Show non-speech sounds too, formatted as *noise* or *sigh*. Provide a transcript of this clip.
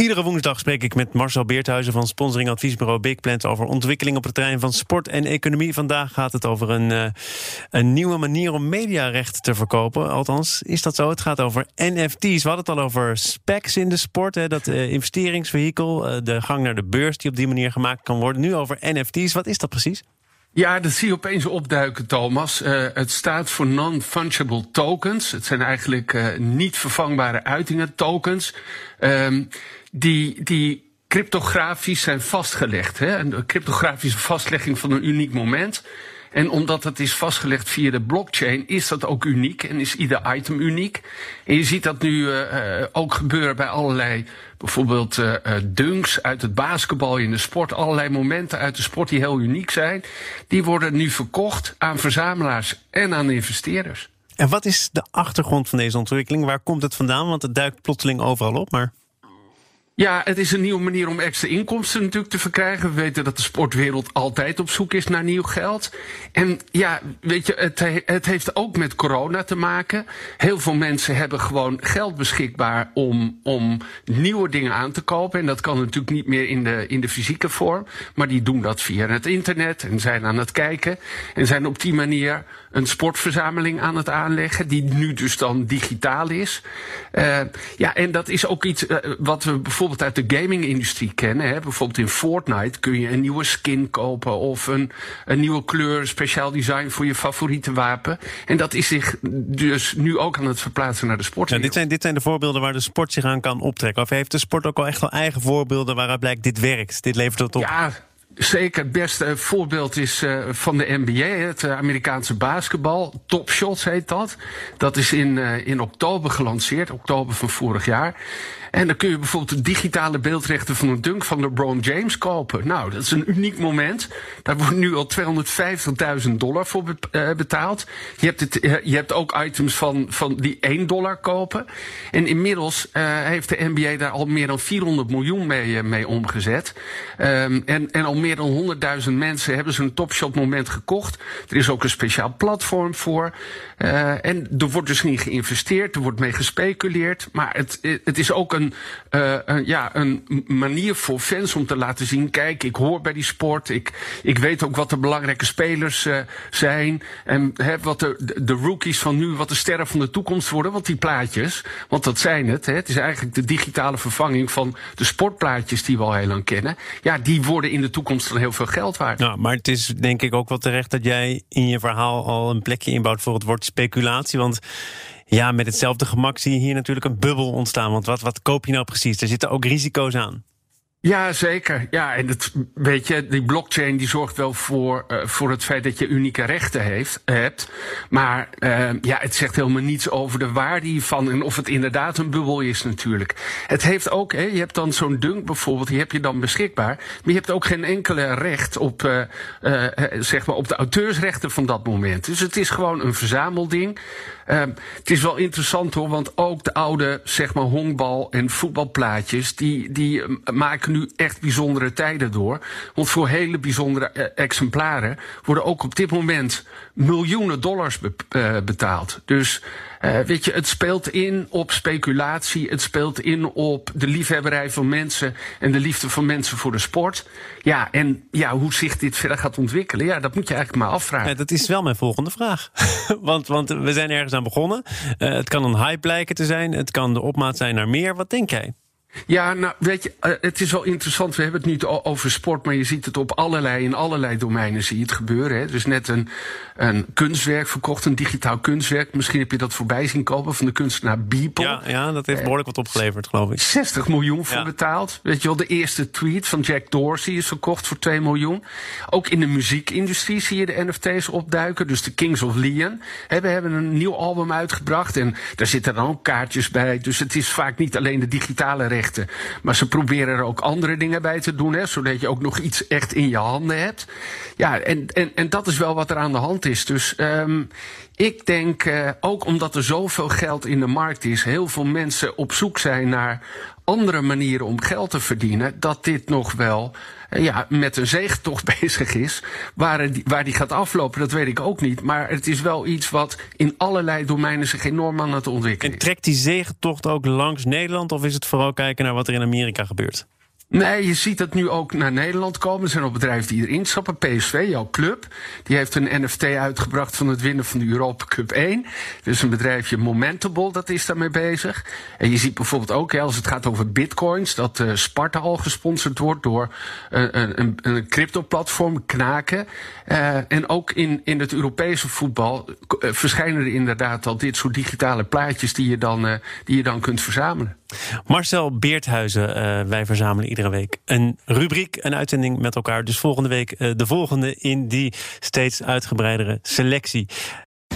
Iedere woensdag spreek ik met Marcel Beerthuizen van sponsoring adviesbureau Big Plant over ontwikkeling op het terrein van sport en economie. Vandaag gaat het over een, uh, een nieuwe manier om mediarecht te verkopen. Althans, is dat zo? Het gaat over NFT's. We hadden het al over specs in de sport, hè, dat uh, investeringsvehikel, uh, de gang naar de beurs die op die manier gemaakt kan worden. Nu over NFT's. Wat is dat precies? Ja, dat zie je opeens opduiken, Thomas. Uh, het staat voor non-fungible tokens. Het zijn eigenlijk uh, niet vervangbare uitingen, tokens. Um, die, die cryptografisch zijn vastgelegd. Hè? Een cryptografische vastlegging van een uniek moment. En omdat het is vastgelegd via de blockchain, is dat ook uniek en is ieder item uniek. En je ziet dat nu uh, ook gebeuren bij allerlei, bijvoorbeeld uh, dunks uit het basketbal in de sport. Allerlei momenten uit de sport die heel uniek zijn. Die worden nu verkocht aan verzamelaars en aan investeerders. En wat is de achtergrond van deze ontwikkeling? Waar komt het vandaan? Want het duikt plotseling overal op, maar... Ja, het is een nieuwe manier om extra inkomsten natuurlijk te verkrijgen. We weten dat de sportwereld altijd op zoek is naar nieuw geld. En ja, weet je, het, het heeft ook met corona te maken. Heel veel mensen hebben gewoon geld beschikbaar om, om nieuwe dingen aan te kopen. En dat kan natuurlijk niet meer in de, in de fysieke vorm. Maar die doen dat via het internet en zijn aan het kijken. En zijn op die manier een sportverzameling aan het aanleggen. Die nu dus dan digitaal is. Uh, ja, en dat is ook iets uh, wat we bijvoorbeeld uit de gaming-industrie kennen. Hè. Bijvoorbeeld in Fortnite kun je een nieuwe skin kopen of een, een nieuwe kleur, speciaal design voor je favoriete wapen. En dat is zich dus nu ook aan het verplaatsen naar de sport. Ja, dit, zijn, dit zijn de voorbeelden waar de sport zich aan kan optrekken. Of heeft de sport ook al echt wel eigen voorbeelden waaruit blijkt dit werkt, dit levert het op? Ja, Zeker, het beste voorbeeld is uh, van de NBA, het Amerikaanse basketbal. Top Shots heet dat. Dat is in, uh, in oktober gelanceerd, oktober van vorig jaar. En dan kun je bijvoorbeeld de digitale beeldrechten van een dunk van LeBron James kopen. Nou, dat is een uniek moment. Daar wordt nu al 250.000 dollar voor betaald. Je hebt, het, je hebt ook items van, van die 1 dollar kopen. En inmiddels uh, heeft de NBA daar al meer dan 400 miljoen mee, mee omgezet. Um, en, en al meer dan 100.000 mensen hebben zo'n Topshop moment gekocht. Er is ook een speciaal platform voor. En er wordt dus niet geïnvesteerd, er wordt mee gespeculeerd. Maar het, het is ook een, uh, een, ja, een manier voor fans om te laten zien: kijk, ik hoor bij die sport. Ik, ik weet ook wat de belangrijke spelers uh, zijn. En hè, wat de, de rookies van nu, wat de sterren van de toekomst worden. Want die plaatjes, want dat zijn het. Het is eigenlijk de digitale vervanging van de sportplaatjes die we al heel lang kennen. Ja, die worden in de toekomst dan heel veel geld waard. Nou, maar het is denk ik ook wel terecht dat jij in je verhaal al een plekje inbouwt voor het woord speculatie. Want ja, met hetzelfde gemak zie je hier natuurlijk een bubbel ontstaan. Want wat, wat koop je nou precies? Er zitten ook risico's aan. Ja, zeker. Ja, en het, weet je, die blockchain die zorgt wel voor, uh, voor het feit dat je unieke rechten heeft, hebt. Maar uh, ja, het zegt helemaal niets over de waarde hiervan en of het inderdaad een bubbel is natuurlijk. Het heeft ook, hè, je hebt dan zo'n dunk bijvoorbeeld, die heb je dan beschikbaar. Maar je hebt ook geen enkele recht op, uh, zeg maar, op de auteursrechten van dat moment. Dus het is gewoon een verzamelding. Uh, het is wel interessant hoor, want ook de oude zeg maar honkbal- en voetbalplaatjes, die, die maken nu echt bijzondere tijden door. Want voor hele bijzondere uh, exemplaren worden ook op dit moment miljoenen dollars be uh, betaald. Dus uh, weet je, het speelt in op speculatie. Het speelt in op de liefhebberij van mensen en de liefde van mensen voor de sport. Ja, en ja, hoe zich dit verder gaat ontwikkelen, ja, dat moet je eigenlijk maar afvragen. Ja, dat is wel mijn volgende vraag. *laughs* want, want we zijn ergens aan begonnen. Het kan een hype blijken te zijn. Het kan de opmaat zijn naar meer. Wat denk jij? Ja, nou weet je, uh, het is wel interessant. We hebben het nu over sport, maar je ziet het op allerlei, in allerlei domeinen zie je het gebeuren. Hè. Dus net een, een kunstwerk verkocht, een digitaal kunstwerk. Misschien heb je dat voorbij zien kopen van de kunstenaar Beeple. Ja, ja dat heeft behoorlijk wat opgeleverd, geloof ik. 60 miljoen voor ja. betaald. Weet je wel, de eerste tweet van Jack Dorsey is verkocht voor 2 miljoen. Ook in de muziekindustrie zie je de NFT's opduiken. Dus de Kings of Leon hè, we hebben een nieuw album uitgebracht. En daar zitten dan ook kaartjes bij. Dus het is vaak niet alleen de digitale Maar ze proberen er ook andere dingen bij te doen, hè, zodat je ook nog iets echt in je handen hebt. Ja, en, en, en dat is wel wat er aan de hand is. Dus um, ik denk, uh, ook omdat er zoveel geld in de markt is, heel veel mensen op zoek zijn naar andere manieren om geld te verdienen, dat dit nog wel uh, ja, met een zegentocht *laughs* bezig is. Waar, die, waar die gaat aflopen, dat weet ik ook niet. Maar het is wel iets wat in allerlei domeinen zich enorm aan het ontwikkelen is. En trekt die zegentocht ook langs Nederland, of is het vooral kijken naar wat er in Amerika gebeurt? Nee, je ziet het nu ook naar Nederland komen. Er zijn al bedrijven die erin stappen. PSV, jouw club, die heeft een NFT uitgebracht van het winnen van de Europa Cup 1. Dus een bedrijfje Momentable, dat is daarmee bezig. En je ziet bijvoorbeeld ook, als het gaat over bitcoins, dat uh, Sparta al gesponsord wordt door uh, een, een crypto-platform, Knaken. Uh, en ook in, in het Europese voetbal verschijnen er inderdaad al dit soort digitale plaatjes die je dan, die je dan kunt verzamelen. Marcel Beerthuizen, wij verzamelen iedere week een rubriek, een uitzending met elkaar. Dus volgende week uh, de volgende in die steeds uitgebreidere selectie.